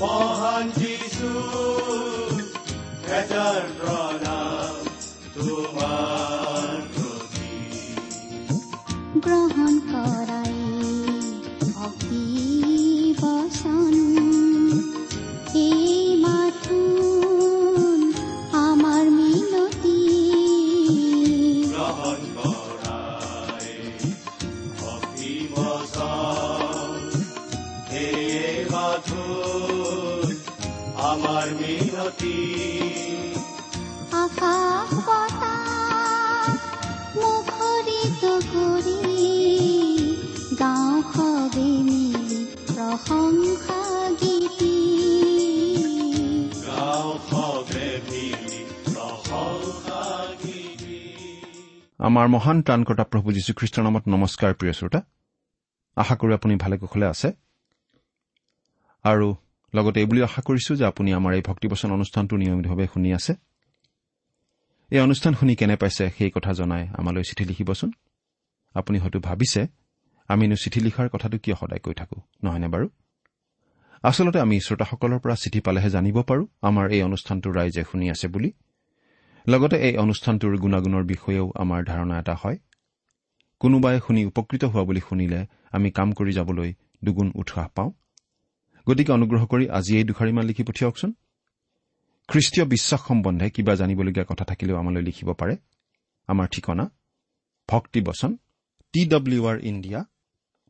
মহান তোমাৰ প্ৰতি গ্ৰহণ কৰাই ভক্তি বচন আমাৰ মহান ত্ৰাণকৰ্তা প্ৰভু যীশুখ্ৰীষ্টৰ নামত নমস্কাৰ প্ৰিয় শ্ৰোতা। আশা কৰোঁ আপুনি ভালে কুশলে আছে। আৰু লগতে এইবুলি আশা কৰিছো যে আপুনি আমাৰ এই ভক্তিবচন অনুষ্ঠানটো নিয়মিতভাৱে শুনি আছে। এই অনুষ্ঠান শুনি কেনে পাইছে সেই কথা জনাই আমালৈ চিঠি লিখিবচোন। আপুনি হয়তো ভাবিছে আমিনো চিঠি লিখাৰ কথাটো কিয় সদায় কৈ থাকো নহয়নে বাৰু? আচলতে আমি শ্ৰোতাসকলৰ পৰা চিঠি পালেহে জানিব পাৰো আমাৰ এই অনুষ্ঠানটো ৰাইজে শুনি আছে বুলি। লগতে এই অনুষ্ঠানটোৰ গুণাগুণৰ বিষয়েও আমাৰ ধাৰণা এটা হয়। কোনোবাই শুনি উপকৃত হোৱা বুলি শুনিলে আমি কাম কৰি যাবলৈ দুগুণ উৎসাহ পাওঁ। গতিকে অনুগ্ৰহ কৰি আজি এই দুখাৰিমান লিখি পঠিয়াওকচোন। খ্ৰীষ্টীয় বিশ্বাস সম্বন্ধে কিবা জানিবলগীয়া কথা থাকিলেও আমালৈ লিখিব পাৰে। আমাৰ ঠিকনা ভক্তিবচন টি ডব্লিউ আৰ ইণ্ডিয়া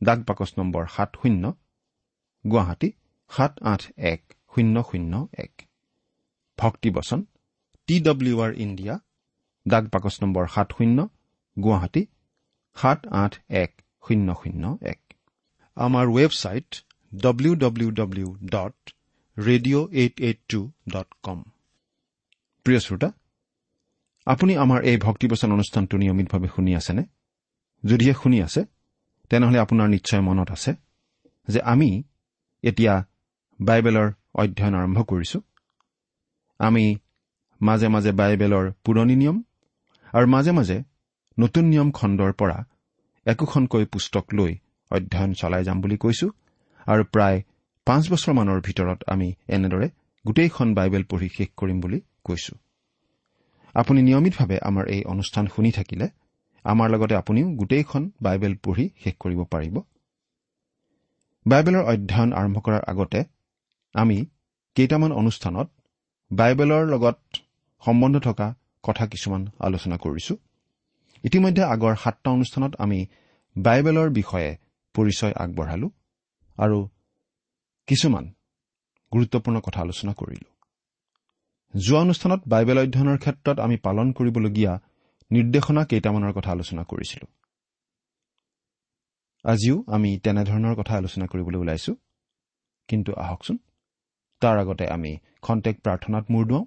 ডাক বাকচ নম্বৰ সাত শূন্য গুৱাহাটী সাত আঠ এক শূন্য শূন্য এক। ভক্তিবচন টি ডব্লিউ আৰ ইণ্ডিয়া ডাক বাকচ নম্বৰ সাত শূন্য গুৱাহাটী সাত আঠ এক শূন্য শূন্য এক। আমাৰ website W W W dot radio' eight eight two dot com প্ৰিয় শ্ৰোতা আপুনি আমাৰ এই ভক্তিবচন অনুষ্ঠানটো নিয়মিতভাৱে শুনি আছেনে? যদিহে শুনি আছে তেনেহলে আপোনাৰ নিশ্চয় মনত আছে যে আমি এতিয়া বাইবেলৰ অধ্যয়ন আৰম্ভ কৰিছো। আমি মাজে মাজে বাইবেলৰ পুৰণি নিয়ম আৰু মাজে মাজে নতুন নিয়ম খণ্ডৰ পৰা একোখনকৈ পুস্তক লৈ অধ্যয়ন চলাই যাম বুলি কৈছো আৰু প্ৰায় পাঁচ বছৰমানৰ ভিতৰত আমি এনেদৰে গোটেইখন বাইবেল পঢ়ি শেষ কৰিম বুলি কৈছো। আপুনি নিয়মিতভাৱে আমাৰ এই অনুষ্ঠান শুনি থাকিলে আমাৰ লগতে আপুনিও গোটেইখন বাইবেল পঢ়ি শেষ কৰিব পাৰিব। বাইবেলৰ অধ্যয়ন আৰম্ভ কৰাৰ আগতে আমি কেইটামান অনুষ্ঠানত বাইবেলৰ লগত সম্বন্ধ থকা কথা কিছুমান আলোচনা কৰিছো। ইতিমধ্যে আগৰ সাতটা অনুষ্ঠানত আমি বাইবেলৰ বিষয়ে পৰিচয় আগবঢ়ালো আৰু কিছুমান গুৰুত্বপূৰ্ণ কথা আলোচনা কৰিলো। যোৱা অনুষ্ঠানত বাইবেল অধ্যয়নৰ ক্ষেত্ৰত আমি পালন কৰিবলগীয়া নিৰ্দেশনা কেইটামানৰ কথা আলোচনা কৰিছিলো। আজিও আমি তেনেধৰণৰ কথা আলোচনা কৰিবলৈ ওলাইছো। কিন্তু আহকচোন তাৰ আগতে আমি খন্তেক প্ৰাৰ্থনাত মূৰ দুৱাওঁ।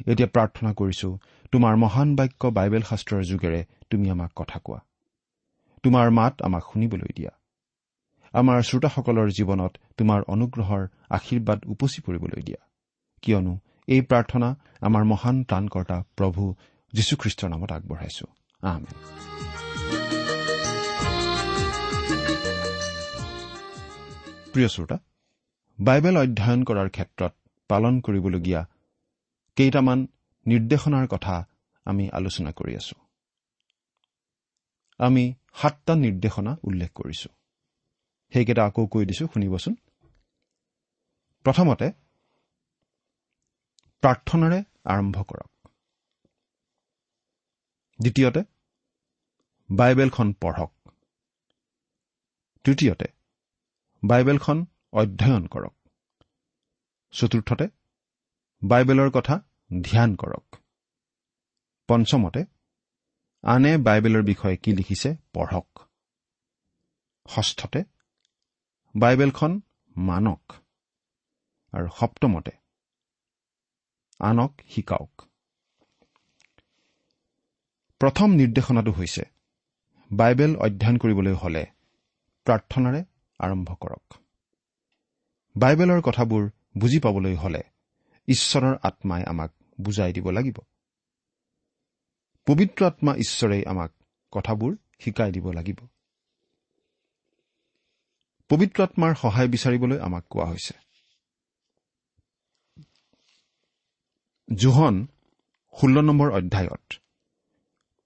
এতিয়া প্ৰাৰ্থনা কৰিছো তোমাৰ মহান বাক্য বাইবেল শাস্ত্ৰৰ যোগেৰে তুমি আমাক কথা কোৱা। তোমাৰ মাত আমাক শুনিবলৈ দিয়া। আমাৰ শ্ৰোতাসকলৰ জীৱনত তোমাৰ অনুগ্ৰহৰ আশীৰ্বাদ উপচি পৰিবলৈ দিয়া। কিয়নো এই প্ৰাৰ্থনা আমাৰ মহান ত্ৰাণকৰ্তা প্ৰভু যীশুখ্ৰীষ্টৰ নামত আগবঢ়াইছো। আহমেদ প্ৰিয় শ্ৰোতা বাইবেল অধ্যয়ন কৰাৰ ক্ষেত্ৰত পালন কৰিবলগীয়া কেইটামান নিৰ্দেশনাৰ কথা আমি আলোচনা কৰি আছো। আমি সাতটা নিৰ্দেশনা উল্লেখ কৰিছো। সেইকেইটা আকৌ কৈ দিছো শুনিবচোন। প্ৰথমতে প্ৰাৰ্থনাৰে আৰম্ভ কৰক। দ্বিতীয়তে বাইবেলখন পঢ়ক। তৃতীয়তে বাইবেলখন অধ্যয়ন কৰক। চতুৰ্থতে বাইবেলৰ কথা ধ্যান কৰক। পঞ্চমতে আনে বাইবেলৰ বিষয়ে কি লিখিছে পঢ়ক। ষষ্ঠতে বাইবেলখন মানক। আৰু সপ্তমতে আনক শিকাওক। প্ৰথম নিৰ্দেশনাটো হৈছে বাইবেল অধ্যয়ন কৰিবলৈ হলে প্ৰাৰ্থনাৰে আৰম্ভ কৰক। বাইবেলৰ কথাবোৰ বুজি পাবলৈ হলে ঈশ্বৰৰ আত্মাই আমাক বুজাই দিব লাগিব। পবিত্ৰ আত্মা ঈশ্বৰেই আমাক কথাবোৰ শিকাই দিব লাগিব। পবিত্ৰ আত্মাৰ সহায় বিচাৰিবলৈ আমাক কোৱা হৈছে। জোহন ষোল্ল নম্বৰ অধ্যায়ত।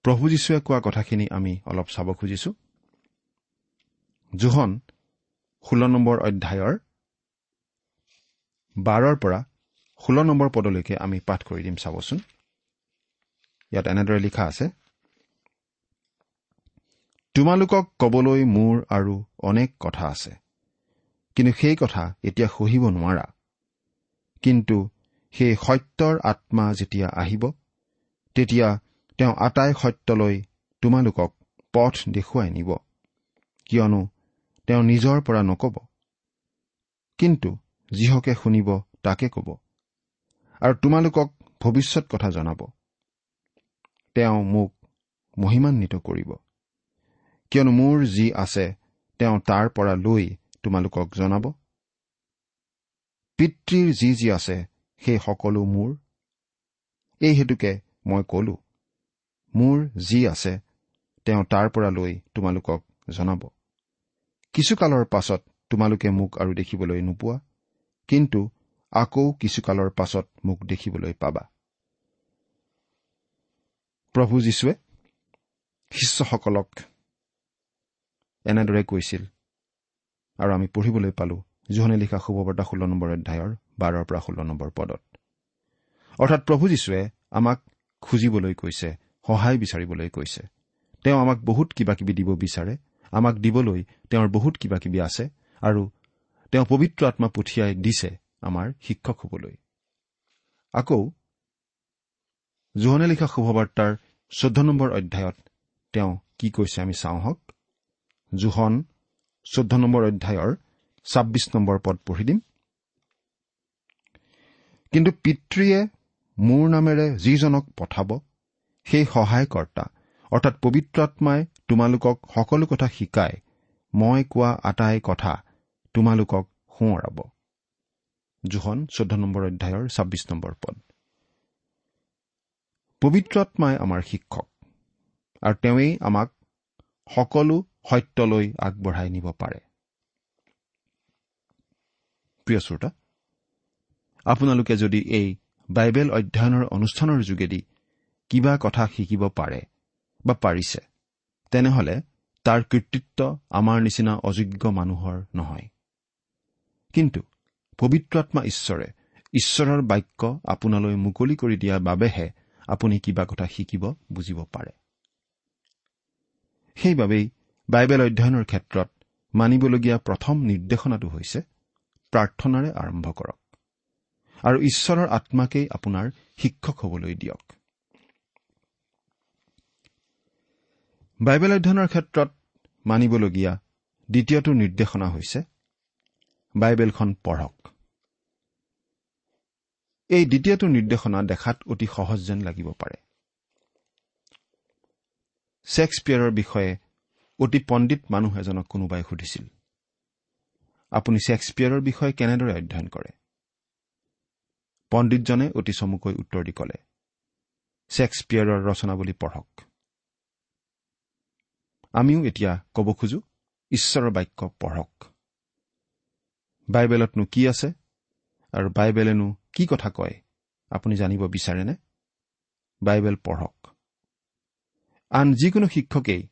প্ৰভু যীশুৱে কোৱা কথাখিনি আমি অলপ চাব খুজিছো। জোহন ষোল্ল নম্বৰ অধ্যায়ৰ বাৰৰ পৰা ষোল্ল নম্বৰ পদলৈকে আমি পাঠ কৰি দিম চাবচোন। ইয়াত এনেদৰে লিখা আছে তোমালোকক কবলৈ মোৰ আৰু অনেক কথা আছে কিন্তু সেই কথা এতিয়া সহিব নোৱাৰা। কিন্তু সেই সত্যৰ আত্মা যেতিয়া আহিব তেতিয়া তেওঁ আটাই সত্যলৈ তোমালোকক পথ দেখুৱাই নিব। কিয়নো তেওঁ নিজৰ পৰা নকব কিন্তু যিহকে শুনিব তাকে কব। আৰু তোমালোকক ভৱিষ্যত কথা জনাব। তেওঁ মোক মহিমান্বিত কৰিব। কিয়নো মোৰ যি আছে তেওঁ তাৰ পৰা লৈ তোমালোকক জনাব। পিতৃৰ যি যি আছে সেই সকলো মোৰ। এই হেতুকে মই কলো মোৰ যি আছে তেওঁ তাৰ পৰা লৈ তোমালোকক জনাব। কিছুকালৰ পাছত তোমালোকে মোক আৰু দেখিবলৈ নোপোৱা কিন্তু আকৌ কিছুকালৰ পাছত মোক দেখিবলৈ পাবা। প্ৰভু যীশুৱে শিষ্যসকলক এনেদৰে কৈছিল আৰু আমি পঢ়িবলৈ পালো জোহনে লিখা শুভবাৰ্তা ষোল্ল নম্বৰ অধ্যায়ৰ বাৰৰ পৰা ষোল্ল নম্বৰ পদত। অৰ্থাৎ প্ৰভু যীশুৱে আমাক খুজিবলৈ কৈছে সহায় বিচাৰিবলৈ কৈছে। তেওঁ আমাক বহুত কিবা কিবি দিব বিচাৰে আমাক দিবলৈ তেওঁৰ বহুত কিবা কিবি আছে আৰু তেওঁ পবিত্ৰ আত্মা পঠিয়াই দিছে। আমাৰ শিক্ষক হবলৈ আকৌ জোহনে লিখা শুভবাৰ্তাৰ চৈধ্য নম্বৰ অধ্যায়ত তেওঁ কি কৈছে আমি চাওঁ হওক জোহন চৈধ্য নম্বৰ অধ্যায়ৰ ছাব্বিছ নম্বৰ পদ পঢ়ি দিম। কিন্তু পিতৃয়ে মোৰ নামেৰে যিজনক পঠাব সেই সহায়কৰ্তা অৰ্থাৎ পবিত্ৰ আত্মাই তোমালোকক সকলো কথা শিকাই মই কোৱা আটাই কথা তোমালোকক সোঁৱৰাব। জোহন চৈধ্য নম্বৰ অধ্যায়ৰ ছাব্বিছ নম্বৰ পদ। পবিত্ৰ আত্মাই আমাৰ শিক্ষক আৰু তেওঁৱেই আমাক সকলো সত্যলৈ আগবঢ়াই নিব পাৰে। প্ৰিয় শ্ৰোতা আপোনালোকে যদি এই বাইবেল অধ্যয়নৰ অনুষ্ঠানৰ যোগেদি কিবা কথা শিকিব পাৰে বা পাৰিছে তেনেহলে তাৰ কৃতিত্ব আমাৰ নিচিনা অযোগ্য মানুহৰ নহয়। কিন্তু পবিত্ৰ আত্মা ঈশ্বৰে ঈশ্বৰৰ বাক্য আপোনালৈ মুকলি কৰি দিয়াৰ বাবেহে আপুনি কিবা কথা শিকিব বুজিব পাৰে। সেইবাবেই বাইবেল অধ্যয়নৰ ক্ষেত্ৰত মানিবলগীয়া প্ৰথম নিৰ্দেশনাটো হৈছে প্ৰাৰ্থনাৰে আৰম্ভ কৰক আৰু ঈশ্বৰৰ আত্মাকেই আপোনাৰ শিক্ষক হবলৈ দিয়ক। বাইবেল অধ্যয়নৰ ক্ষেত্ৰত মানিবলগীয়া দ্বিতীয়টো নিৰ্দেশনা হৈছে বাইবেলখন পঢ়ক। এই দ্বিতীয়টো নিৰ্দেশনা দেখাত অতি সহজ যেন লাগিব পাৰে। ছেক্সপিয়াৰৰ বিষয়ে অতি পণ্ডিত মানুহ এজনক কোনোবাই সুধিছিল আপুনি ছেক্সপিয়াৰৰ বিষয়ে কেনেদৰে অধ্যয়ন কৰে? পণ্ডিতজনে অতি চমুকৈ উত্তৰ দি ক'লে শ্বেক্সপিয়াৰৰ ৰচনাৱলী পঢ়ক। আমিও এতিয়া ক'ব খোজো ঈশ্বৰৰ বাক্য পঢ়ক। বাইবেলতনো কি আছে আৰু বাইবেলেনো কি কথা কয়? আপুনি জানিব বিচাৰেনে? বাইবেল পঢ়ক। আন যিকোনো শিক্ষকেই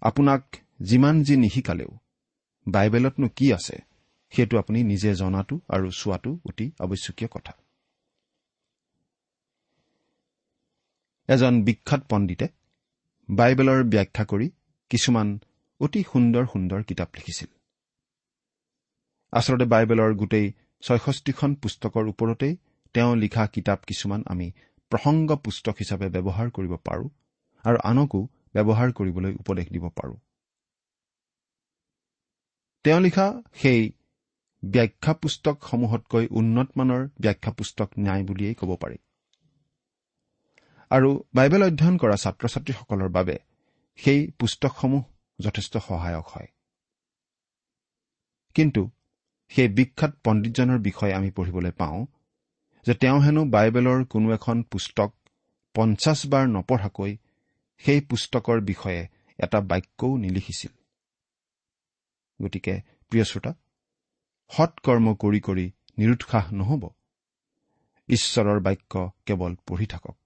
আপোনাক যিমান যি নিশিকালেও বাইবেলতনো কি আছে সেইটো আপুনি নিজে জনাটো আৰু চোৱাটো অতি আৱশ্যকীয় কথা। এজন বিখ্যাত পণ্ডিতে বাইবেলৰ ব্যাখ্যা কৰি কিছুমান অতি সুন্দৰ সুন্দৰ কিতাপ লিখিছিল। আচলতে বাইবেলৰ গোটেই ছয়ষষ্ঠিখন পুস্তকৰ ওপৰতেই তেওঁ লিখা কিতাপ কিছুমান আমি প্ৰসংগ পুস্তক হিচাপে ব্যৱহাৰ কৰিব পাৰোঁ আৰু আনকো ব্যৱহাৰ কৰিবলৈ উপদেশ দিব পাৰোঁ। তেওঁ লিখা সেই ব্যাখ্যা পুস্তকসমূহতকৈ উন্নতমানৰ ব্যাখ্যা পুস্তক নাই বুলিয়েই ক'ব পাৰি। আৰু বাইবেল অধ্যয়ন কৰা ছাত্ৰ ছাত্ৰীসকলৰ বাবে সেই পুস্তকসমূহ যথেষ্ট সহায়ক হয়। কিন্তু সেই বিখ্যাত পণ্ডিতজনৰ বিষয়ে আমি পঢ়িবলৈ পাওঁ যে তেওঁ হেনো বাইবেলৰ কোনো এখন পুস্তক পঞ্চাছ বাৰ নপঢ়াকৈ সেই পুস্তকৰ বিষয়ে এটা বাক্যও নিলিখিছিল। গতিকে প্ৰিয় শ্ৰোতা সৎকৰ্ম কৰি কৰি নিৰুৎসাহ নহ'ব। ঈশ্বৰৰ বাক্য কেৱল পঢ়ি থাকক।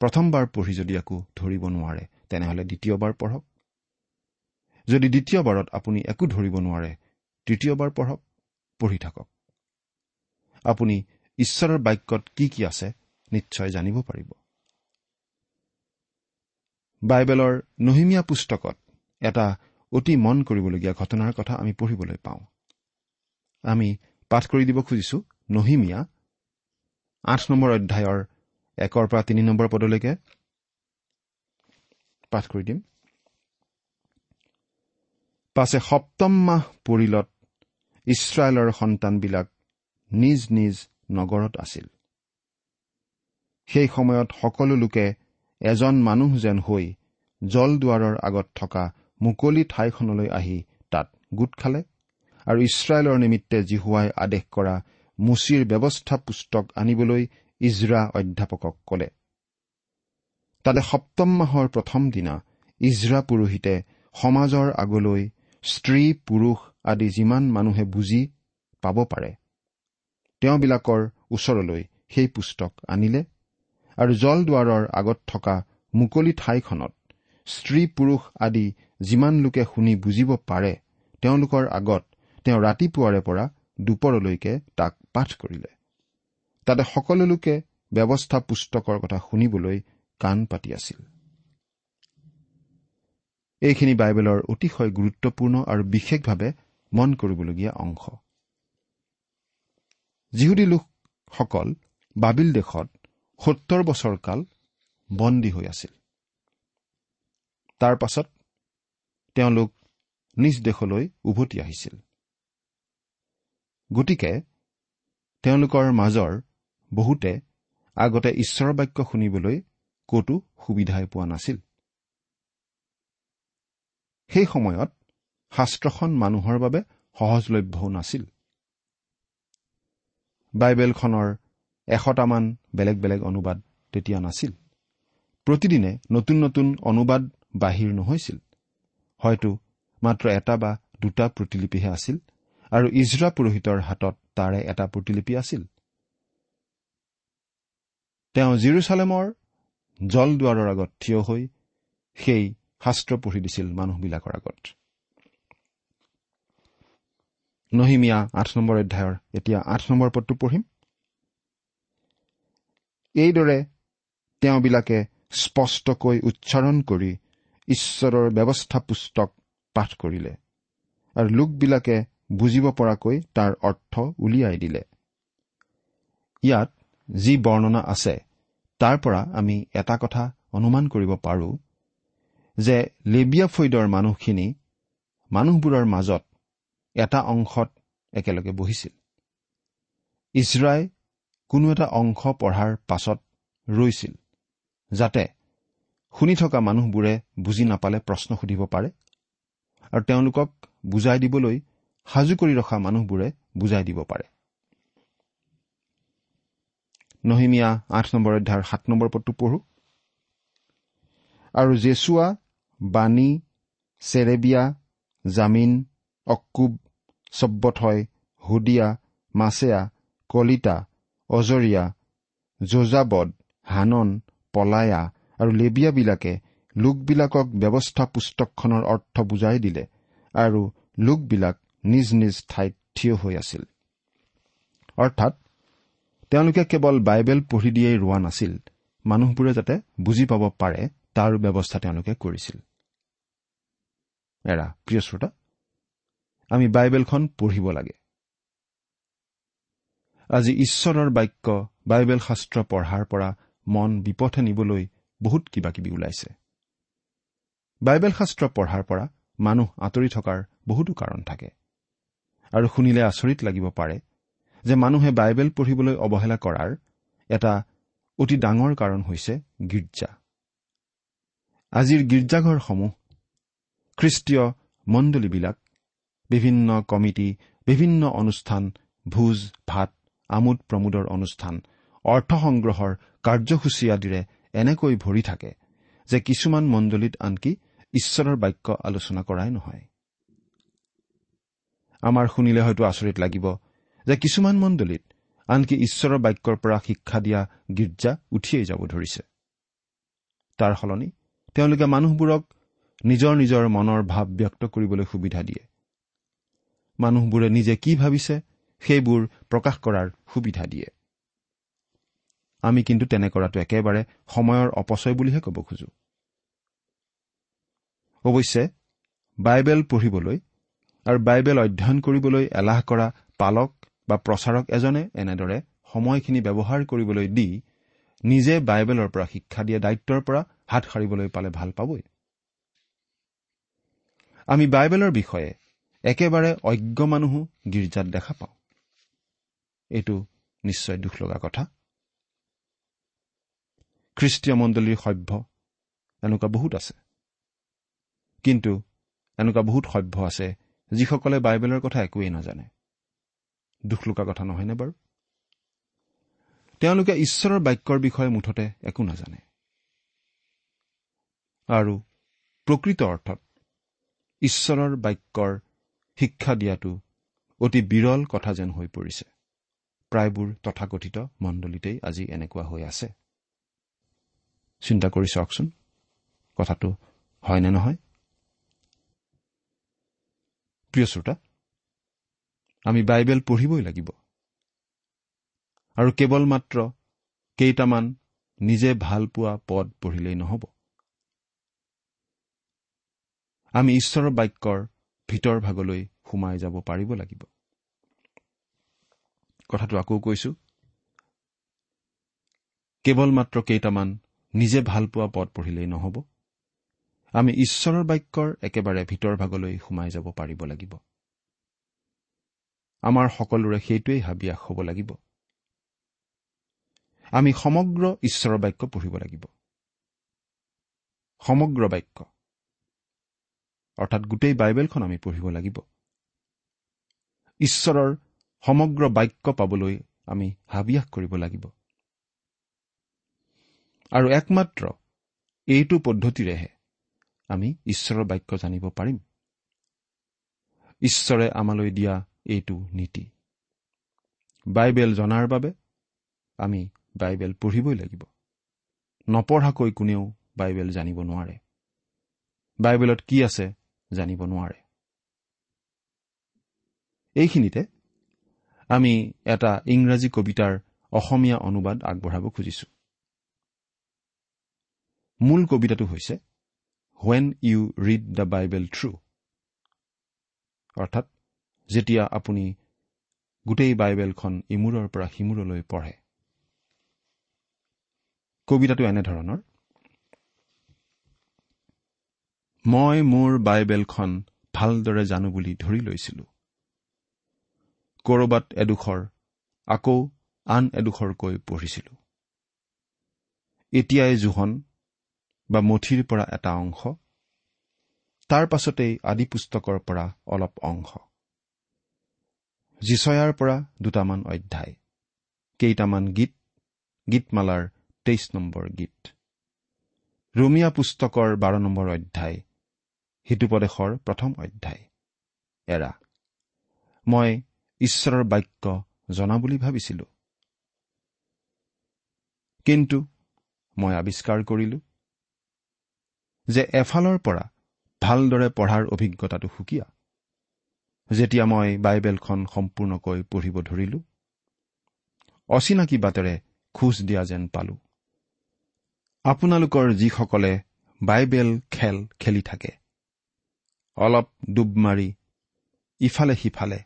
প্ৰথমবাৰ পঢ়ি যদি একো ধৰিব নোৱাৰে তেনেহলে দ্বিতীয়বাৰ পঢ়ক। যদি দ্বিতীয়বাৰত আপুনি একো ধৰিব নোৱাৰে তৃতীয়বাৰ পঢ়ক পঢ়ি থাকক। আপুনি ঈশ্বৰৰ বাক্যত কি কি আছে নিশ্চয় জানিব পাৰিব। বাইবেলৰ নহিমীয়া পুস্তকত এটা অতি মন কৰিবলগীয়া ঘটনাৰ কথা আমি পঢ়িবলৈ পাওঁ। আমি পাঠ কৰি দিব খুজিছো নহিমীয়া আঠ নম্বৰ অধ্যায়ৰ একৰ পৰা তিনি নম্বৰ পদলৈকে। পাঠ কৰি দিম। পাছে সপ্তম মাহ পৰিলত ইছৰাইলৰ সন্তানবিলাক নিজ নিজ নগৰত আছিল। সেই সময়ত সকলো লোকে এজন মানুহ যেন হৈ জলদুৱাৰৰ আগত থকা মুকলি ঠাইখনলৈ আহি তাত গোট খালে আৰু ইছৰাইলৰ নিমিত্তে জিহুৱাই আদেশ কৰা মুচিৰ ব্যৱস্থা পুস্তক আনিবলৈ ইজৰা অধ্যাপকক কলে। তাতে সপ্তম মাহৰ প্ৰথম দিনা ইজৰা পুৰোহিতে সমাজৰ আগলৈ স্ত্ৰী পুৰুষ আদি যিমান মানুহে বুজি পাব পাৰে তেওঁবিলাকৰ ওচৰলৈ সেই পুস্তক আনিলে আৰু জলদুৱাৰৰ আগত থকা মুকলি ঠাইখনত স্ত্ৰী পুৰুষ আদি যিমান লোকে শুনি বুজিব পাৰে তেওঁলোকৰ আগত তেওঁ ৰাতিপুৱাৰে পৰা দুপৰলৈকে তাক পাঠ কৰিলে। তাতে সকলো লোকে ব্যৱস্থা পুস্তকৰ কথা শুনিবলৈ কাণ পাতি আছিল। এইখিনি বাইবেলৰ অতিশয় গুৰুত্বপূৰ্ণ আৰু বিশেষভাৱে মন কৰিবলগীয়া অংশ। যিহুদী লোকসকল বাবিল দেশত সত্তৰ বছৰ কাল বন্দী হৈ আছিল। তাৰ পাছত তেওঁলোক নিজ দেশলৈ উভতি আহিছিল। গতিকে তেওঁলোকৰ মাজৰ বহুতে আগতে ঈশ্বৰৰ বাক্য শুনিবলৈ কতো সুবিধাই পোৱা নাছিল। সেই সময়ত শাস্ত্ৰখন মানুহৰ বাবে সহজলভ্যও নাছিল। বাইবেলখনৰ এশটামান বেলেগ বেলেগ অনুবাদ তেতিয়া নাছিল। প্ৰতিদিনে নতুন নতুন অনুবাদ বাহিৰ নহৈছিল। হয়তো মাত্ৰ এটা বা দুটা প্ৰতিলিপিহে আছিল আৰু ইজৰা পুৰোহিতৰ হাতত তাৰে এটা প্ৰতিলিপি আছিল। তেওঁ জিৰচালেমৰ জলদুৱাৰৰ আগত থিয় হৈ সেই শাস্ত্ৰ পঢ়ি দিছিল মানুহবিলাকৰ আগত। নহিমীয়া আঠ নম্বৰ অধ্যায়ৰ এতিয়া আঠ নম্বৰ পদটো পঢ়িম। এইদৰে তেওঁবিলাকে স্পষ্টকৈ উচ্চাৰণ কৰি ঈশ্বৰৰ ব্যৱস্থা পুস্তক পাঠ কৰিলে আৰু লোকবিলাকে বুজিব পৰাকৈ তাৰ অৰ্থ উলিয়াই দিলে। ইয়াত যি বৰ্ণনা আছে তাৰ পৰা আমি এটা কথা অনুমান কৰিব পাৰো যে লেবিয়া ফৈদৰ মানুহখিনি মানুহবোৰৰ মাজত এটা অংশত একেলগে বহিছিল। ইজৰাই কোনো এটা অংশ পঢ়াৰ পাছত ৰৈছিল যাতে শুনি থকা মানুহবোৰে বুজি নাপালে প্ৰশ্ন সুধিব পাৰে আৰু তেওঁলোকক বুজাই দিবলৈ সাজু কৰি ৰখা মানুহবোৰে বুজাই দিব পাৰে। নহিমীয়া আঠ নম্বৰ অধ্যায়ৰ সাত নম্বৰ পদটো পঢ়ো। আৰু জেচুৱা বাণী চেৰেবিয়া জামিন অক্কুব চব্বথয় হুদিয়া মাছেয়া কলিতা অজৰিয়া যোজাবদ হানন পলায়া আৰু লেবিয়াবিলাকে লোকবিলাকক ব্যৱস্থা পুস্তকখনৰ অৰ্থ বুজাই দিলে আৰু লোকবিলাক নিজ নিজ ঠাইত থিয় হৈ আছিল। অৰ্থাৎ তেওঁলোকে কেৱল বাইবেল পঢ়ি দিয়েই ৰোৱা নাছিল মানুহবোৰে যাতে বুজি পাব পাৰে তাৰ ব্যৱস্থা তেওঁলোকে কৰিছিল। এৰা প্ৰিয় শ্ৰোতা আমি বাইবেলখন পঢ়িব লাগে। আজি ঈশ্বৰৰ বাক্য বাইবেল শাস্ত্ৰ পঢ়াৰ পৰা মন বিপথে নিবলৈ বহুত কিবা কিবি ওলাইছে। বাইবেল শাস্ত্ৰ পঢ়াৰ পৰা মানুহ আঁতৰি থকাৰ বহুতো কাৰণ থাকে। আৰু শুনিলে আচৰিত লাগিব পাৰে যে মানুহে বাইবেল পঢ়িবলৈ অৱহেলা কৰাৰ এটা অতি ডাঙৰ কাৰণ হৈছে গীৰ্জা। আজিৰ গীৰ্জাঘৰসমূহ খ্ৰীষ্টীয় মণ্ডলীবিলাক বিভিন্ন কমিটি বিভিন্ন অনুষ্ঠান ভোজ ভাত আমোদ প্ৰমোদৰ অনুষ্ঠান অৰ্থ সংগ্ৰহৰ কাৰ্যসূচী আদিৰে এনেকৈ ভৰি থাকে যে কিছুমান মণ্ডলীত আনকি ঈশ্বৰৰ বাক্য আলোচনা কৰাই নহয়। আমাৰ শুনিলে হয়তো আচৰিত লাগিব যে কিছুমান মণ্ডলীত আনকি ঈশ্বৰৰ বাক্যৰ পৰা শিক্ষা দিয়া গীৰ্জা উঠিয়েই যাব ধৰিছে। তাৰ সলনি তেওঁলোকে মানুহবোৰক নিজৰ নিজৰ মনৰ ভাৱ ব্যক্ত কৰিবলৈ সুবিধা দিয়ে। মানুহবোৰে নিজে কি ভাবিছে সেইবোৰ প্ৰকাশ কৰাৰ সুবিধা দিয়ে। আমি কিন্তু তেনে কৰাটো একেবাৰে সময়ৰ অপচয় বুলিহে ক'ব খোজো। অৱশ্যে বাইবেল পঢ়িবলৈ আৰু বাইবেল অধ্যয়ন কৰিবলৈ এলাহ কৰা পালক বা প্ৰচাৰক এজনে এনেদৰে সময়খিনি ব্যৱহাৰ কৰিবলৈ দি নিজে বাইবেলৰ পৰা শিক্ষা দিয়া দায়িত্বৰ পৰা হাত সাৰিবলৈ পালে ভাল পাবই। আমি বাইবেলৰ বিষয়ে একেবাৰে অজ্ঞ মানুহো গীৰ্জাত দেখা পাওঁ। এইটো নিশ্চয় দুখ লগা কথা। খ্ৰীষ্টীয় মণ্ডলীৰ সভ্য এনেকুৱা বহুত আছে। কিন্তু এনেকুৱা বহুত সভ্য আছে যিসকলে বাইবেলৰ কথা একোৱেই নাজানে। দুখ লগা কথা নহয়নে বাৰু? তেওঁলোকে ঈশ্বৰৰ বাক্যৰ বিষয়ে মুঠতে একো নাজানে। আৰু প্ৰকৃত অৰ্থত ঈশ্বৰৰ বাক্যৰ শিক্ষা দিয়াটো অতি বিৰল কথা যেন হৈ পৰিছে। প্ৰায়বোৰ তথাকথিত মণ্ডলীতেই আজি এনেকুৱা হৈ আছে। চিন্তা কৰি চাওকচোন কথাটো হয়নে নহয়? প্ৰিয় শ্ৰোতা আমি বাইবেল পঢ়িবই লাগিব। আৰু কেৱল মাত্ৰ কেইটামান নিজে ভাল পোৱা পদ পঢ়িলেই নহ'ব। আমি ঈশ্বৰৰ বাক্যৰ ভিতৰ ভাগলৈ সোমাই যাব পাৰিব লাগিব। কথাটো আকৌ কৈছো। কেৱল মাত্ৰ কেইটামান নিজে ভাল পোৱা পদ পঢ়িলেই নহ'ব। আমি ঈশ্বৰৰ বাক্যৰ একেবাৰে ভিতৰ ভাগলৈ সোমাই যাব পাৰিব লাগিব। আমাৰ সকলোৰে সেইটোৱেই হাবিয়াস হ'ব লাগিব। আমি সমগ্ৰ ঈশ্বৰৰ বাক্য পঢ়িব লাগিব। সমগ্ৰ বাক্য। অৰ্থাৎ গোটেই বাইবেলখন আমি পঢ়িব লাগিব। ঈশ্বৰৰ সমগ্ৰ বাক্য পাবলৈ আমি হাবিয়াস কৰিব লাগিব। আৰু একমাত্ৰ এইটো পদ্ধতিৰেহে আমি ঈশ্বৰৰ বাক্য জানিব পাৰিম। ঈশ্বৰে আমালৈ দিয়া এইটো নীতি। বাইবেল জনাৰ বাবে আমি বাইবেল পঢ়িবই লাগিব। নপঢ়াকৈ কোনেও বাইবেল জানিব নোৱাৰে। বাইবেলত কি আছে? জানিব নোৱাৰে। এইখিনিতে আমি এটা ইংৰাজী কবিতাৰ অসমীয়া অনুবাদ আগবঢ়াব খুজিছো। মূল কবিতাটো হৈছে when you read the Bible through অৰ্থাৎ যেতিয়া আপুনি গোটেই বাইবেলখন ইমূৰৰ পৰা সিমূৰলৈ পঢ়ে। কবিতাটো এনেধৰণৰ মই মোৰ বাইবেলখন ভালদৰে জানো বুলি ধৰি লৈছিলো। ক'ৰবাত এডোখৰ আকৌ আন এডোখৰকৈ পঢ়িছিলো। এতিয়াই জোহন বা মঠিৰ পৰা এটা অংশ তাৰ পাছতেই আদি পুস্তকৰ পৰা অলপ অংশ। জিচয়াৰ পৰা দুটামান অধ্যায় কেইটামান গীত গীতমালাৰ তেইছ নম্বৰ গীত। ৰোমিয়া পুস্তকৰ বাৰ নম্বৰ অধ্যায় সিটোপদেশৰ প্ৰথম অধ্যায়। এৰা মই ঈশ্বৰৰ বাক্য জনা বুলি ভাবিছিলো। কিন্তু মই আৱিষ্কাৰ কৰিলো যে এফালৰ পৰা ভালদৰে পঢ়াৰ অভিজ্ঞতাটো সুকীয়া। যেতিয়া মই বাইবেলখন সম্পূৰ্ণকৈ পঢ়িব ধৰিলো অচিনাকি বাটেৰে খোজ দিয়া যেন পালো। আপোনালোকৰ যিসকলে বাইবেল খেল খেলি থাকে অলপ ডুব মাৰি ইফালে সিফালে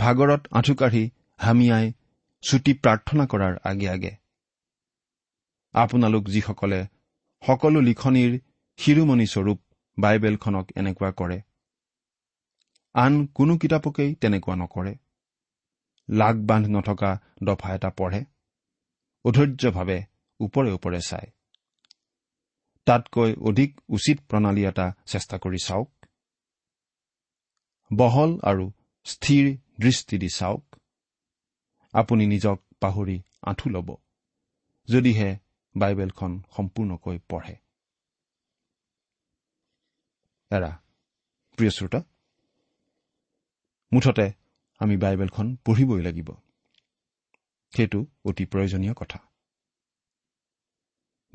ভাগৰত আঁঠুকাঢ়ি হামিয়াই চুটি প্ৰাৰ্থনা কৰাৰ আগে আগে। আপোনালোক যিসকলে সকলো লিখনিৰ শিৰোমণিস্বৰূপ বাইবেলখনক এনেকুৱা কৰে আন কোনো কিতাপকেই তেনেকুৱা নকৰে। লাগ বান্ধ নথকা দফা এটা পঢ়ে অধৈৰ্যভাৱে ওপৰে ওপৰে চায়। তাতকৈ অধিক উচিত প্ৰণালী এটা চেষ্টা কৰি চাওক। বহল আৰু স্থিৰ দৃষ্টি দি চাওক। আপুনি নিজক পাহৰি আঁঠু ল'ব যদিহে বাইবেলখন সম্পূৰ্ণকৈ পঢ়ে। এৰা প্ৰিয় শ্ৰোতা মুঠতে আমি বাইবেলখন পঢ়িবই লাগিব। সেইটো অতি প্ৰয়োজনীয় কথা।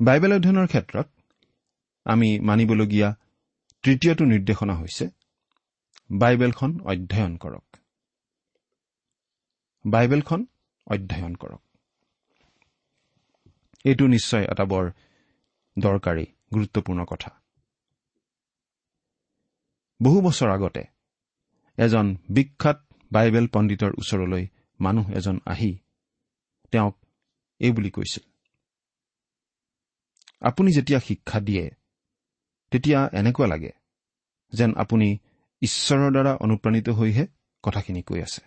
বাইবেল অধ্যয়নৰ ক্ষেত্ৰত আমি মানিবলগীয়া তৃতীয়টো নিৰ্দেশনা হৈছে বাইবেলখন অধ্যয়ন কৰক। বাইবেলখন অধ্যয়ন কৰক। এইটো নিশ্চয় এটা বৰ দৰকাৰী গুৰুত্বপূৰ্ণ কথা। বহু বছৰ আগতে এজন বিখ্যাত বাইবেল পণ্ডিতৰ ওচৰলৈ মানুহ এজন আহি তেওঁক এইবুলি কৈছিল আপুনি যেতিয়া শিক্ষা দিয়ে তেতিয়া এনেকুৱা লাগে যেন আপুনি ঈশ্বৰৰ দ্বাৰা অনুপ্ৰাণিত হৈহে কথাখিনি কৈ আছে।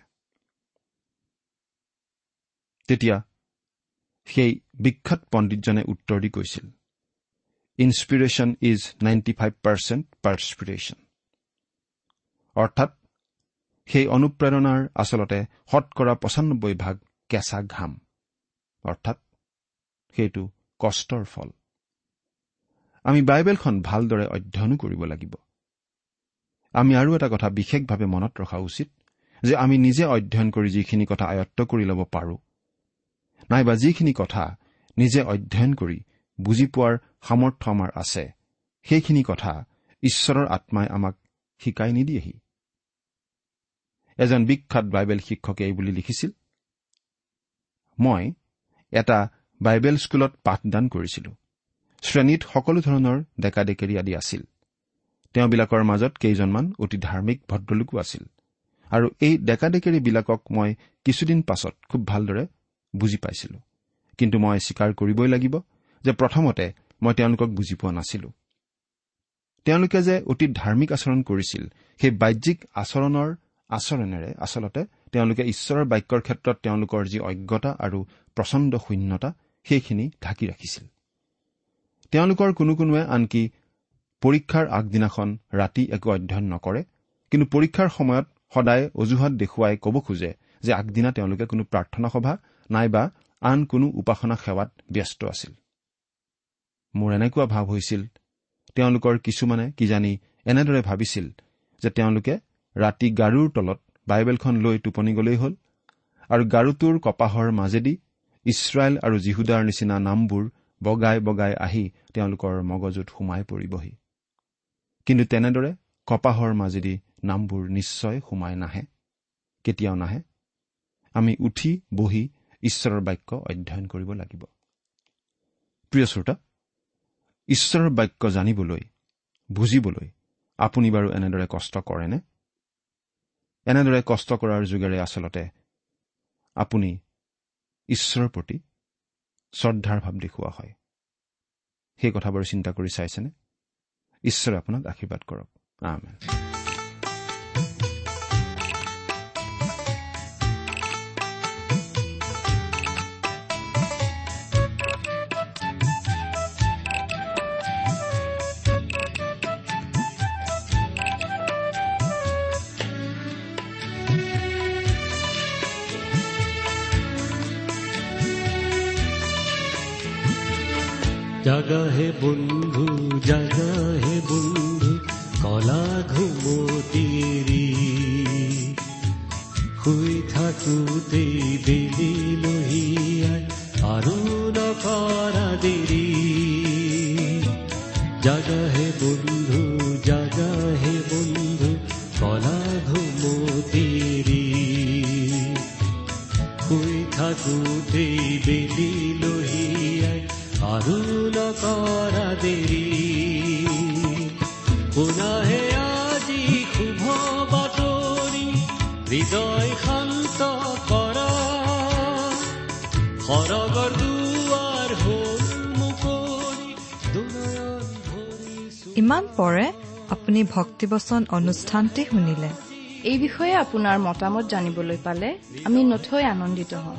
তেতিয়া সেই বিখ্যাত পণ্ডিতজনে উত্তৰ দি কৈছিল inspiration is ninety five percent perspiration অৰ্থাৎ সেই অনুপ্ৰেৰণাৰ আচলতে শতকৰা পঁচানব্বৈ ভাগ কেঁচা ঘাম। অৰ্থাৎ সেইটো কষ্টৰ ফল। আমি বাইবেলখন ভালদৰে অধ্যয়নো কৰিব লাগিব। আমি আৰু এটা কথা বিশেষভাৱে মনত ৰখা উচিত যে আমি নিজে অধ্যয়ন কৰি যিখিনি কথা আয়ত্ব কৰি ল'ব পাৰোঁ নাইবা যিখিনি কথা নিজে অধ্যয়ন কৰি বুজি পোৱাৰ সামৰ্থ্য আমাৰ আছে সেইখিনি কথা ঈশ্বৰৰ আত্মাই আমাক শিকাই নিদিয়েহি। এজন বিখ্যাত বাইবেল শিক্ষকে এই বুলি লিখিছিল মই এটা বাইবেল স্কুলত পাঠদান কৰিছিলো। শ্ৰেণীত সকলো ধৰণৰ ডেকা ডেকেৰি আদি আছিল। তেওঁবিলাকৰ মাজত কেইজনমান অতি ধাৰ্মিক ভদ্ৰলোকো আছিল। আৰু এই ডেকা ডেকেৰিবিলাকক মই কিছুদিন পাছত খুব ভালদৰে বুজি পাইছিলো। কিন্তু মই স্বীকাৰ কৰিবই লাগিব যে প্ৰথমতে মই তেওঁলোকক বুজি পোৱা নাছিলো। তেওঁলোকে যে অতি ধাৰ্মিক আচৰণ কৰিছিল সেই বাহ্যিক আচৰণৰ আচৰণেৰে আচলতে তেওঁলোকে ঈশ্বৰৰ বাক্যৰ ক্ষেত্ৰত তেওঁলোকৰ যি অজ্ঞতা আৰু প্ৰচণ্ড শূন্যতা সেইখিনি ঢাকি ৰাখিছিল। তেওঁলোকৰ কোনো কোনোৱে আনকি পৰীক্ষাৰ আগদিনাখন ৰাতি একো অধ্যয়ন নকৰে কিন্তু পৰীক্ষাৰ সময়ত সদায় অজুহাত দেখুৱাই ক'ব খোজে যে আগদিনা তেওঁলোকে কোনো প্ৰাৰ্থনা সভা নাইবা আন কোনো উপাসনা সেৱাত ব্যস্ত আছিল। মোৰ এনেকুৱা ভাৱ হৈছিল তেওঁলোকৰ কিছুমানে কিজানি এনেদৰে ভাবিছিল যে তেওঁলোকে ৰাতি গাৰুৰ তলত বাইবেলখন লৈ টোপনি গলেই হ'ল আৰু গাৰুটোৰ কপাহৰ মাজেদি ইছৰাইল আৰু জিহুদাৰ নিচিনা নামবোৰ বগাই বগাই আহি তেওঁলোকৰ মগজুত সোমাই পৰিবহি। কিন্তু তেনেদৰে কপাহৰ মাজেদি নামবোৰ নিশ্চয় সোমাই নাহে কেতিয়াও নাহে। আমি উঠি বহি ঈশ্বৰৰ বাক্য অধ্যয়ন কৰিব লাগিব। প্ৰিয় শ্ৰোতা ঈশ্বৰৰ বাক্য জানিবলৈ বুজিবলৈ আপুনি বাৰু এনেদৰে কষ্ট কৰেনে? এনেদৰে কষ্ট কৰাৰ যোগেৰে আচলতে আপুনি ঈশ্বৰৰ প্ৰতি শ্ৰদ্ধাৰ ভাৱ দেখুওৱা হয়। সেই কথাবোৰ চিন্তা কৰি চাইছেনে? ঈশ্বৰে আপোনাক আশীৰ্বাদ কৰক আমেন। জাগা হে বন্ধু জাগা হে বন্ধু কলা ঘুমতিৰি শুই থাকোঁতেই বেলি লহিয়াই আৰু নকৰা দেৰি জাগা হে বন্ধু জাগা হে বন্ধু কলা ঘুমতিৰি শুই থাকোঁতেই বেলি আৰু নকৰা দেৰি পুনহে আজি শুভ বাতৰি হৃদয় শান্ত কৰা সৰগৰ দুৱাৰ হ'ল মুকলি ইমান পৰে আপুনি ভক্তিবচন অনুষ্ঠানটি শুনিলে। এই বিষয়ে আপোনাৰ মতামত জানিবলৈ পালে আমি নথৈ আনন্দিত হ'ম।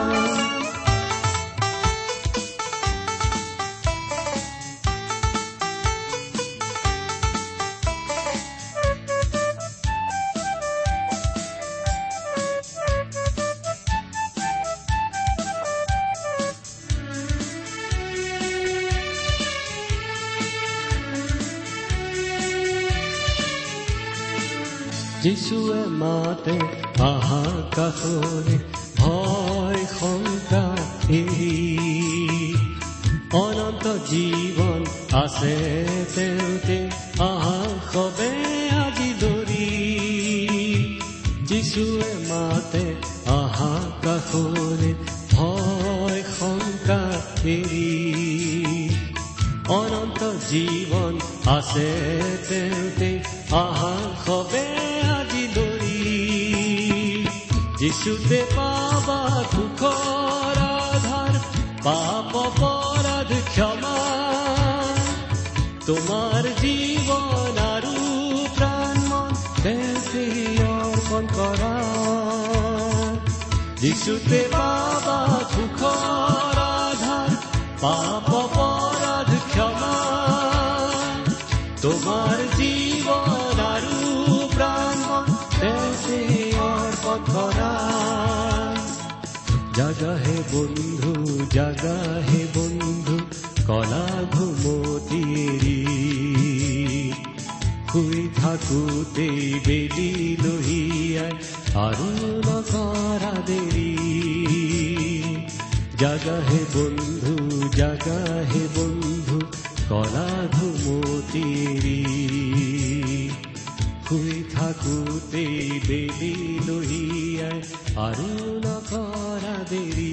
যিচুৱে মাতে আহা কাষৰে ভয় শংকা অনন্ত জীৱন আছে তেওঁতে আহা সবে আজি দৰি। যিচুৱে মাতে আহা কাষৰে ভয় শংকা অনন্ত জীৱন আছে তেওঁতে আহা যিচুতে পাবা সুখৰ আধাৰ পাপ পৰাধ ক্ষমা। তোমাৰ জীৱন আৰু প্ৰাণ অৰ্পণ কৰা। যিচুতে পাবা জাগা হে বন্ধু জাগা হে বন্ধু কলা ঘুমতিৰি শুই থাকোতেই বেলি লহিয়াই আৰু নকৰা দেৰি জাগা হে বন্ধু জাগা হে বন্ধু কলা ঘুমতিৰি শুই থাকোতেই বেলি লহিয়াই আৰু নকৰা দেৰি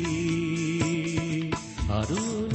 আৰু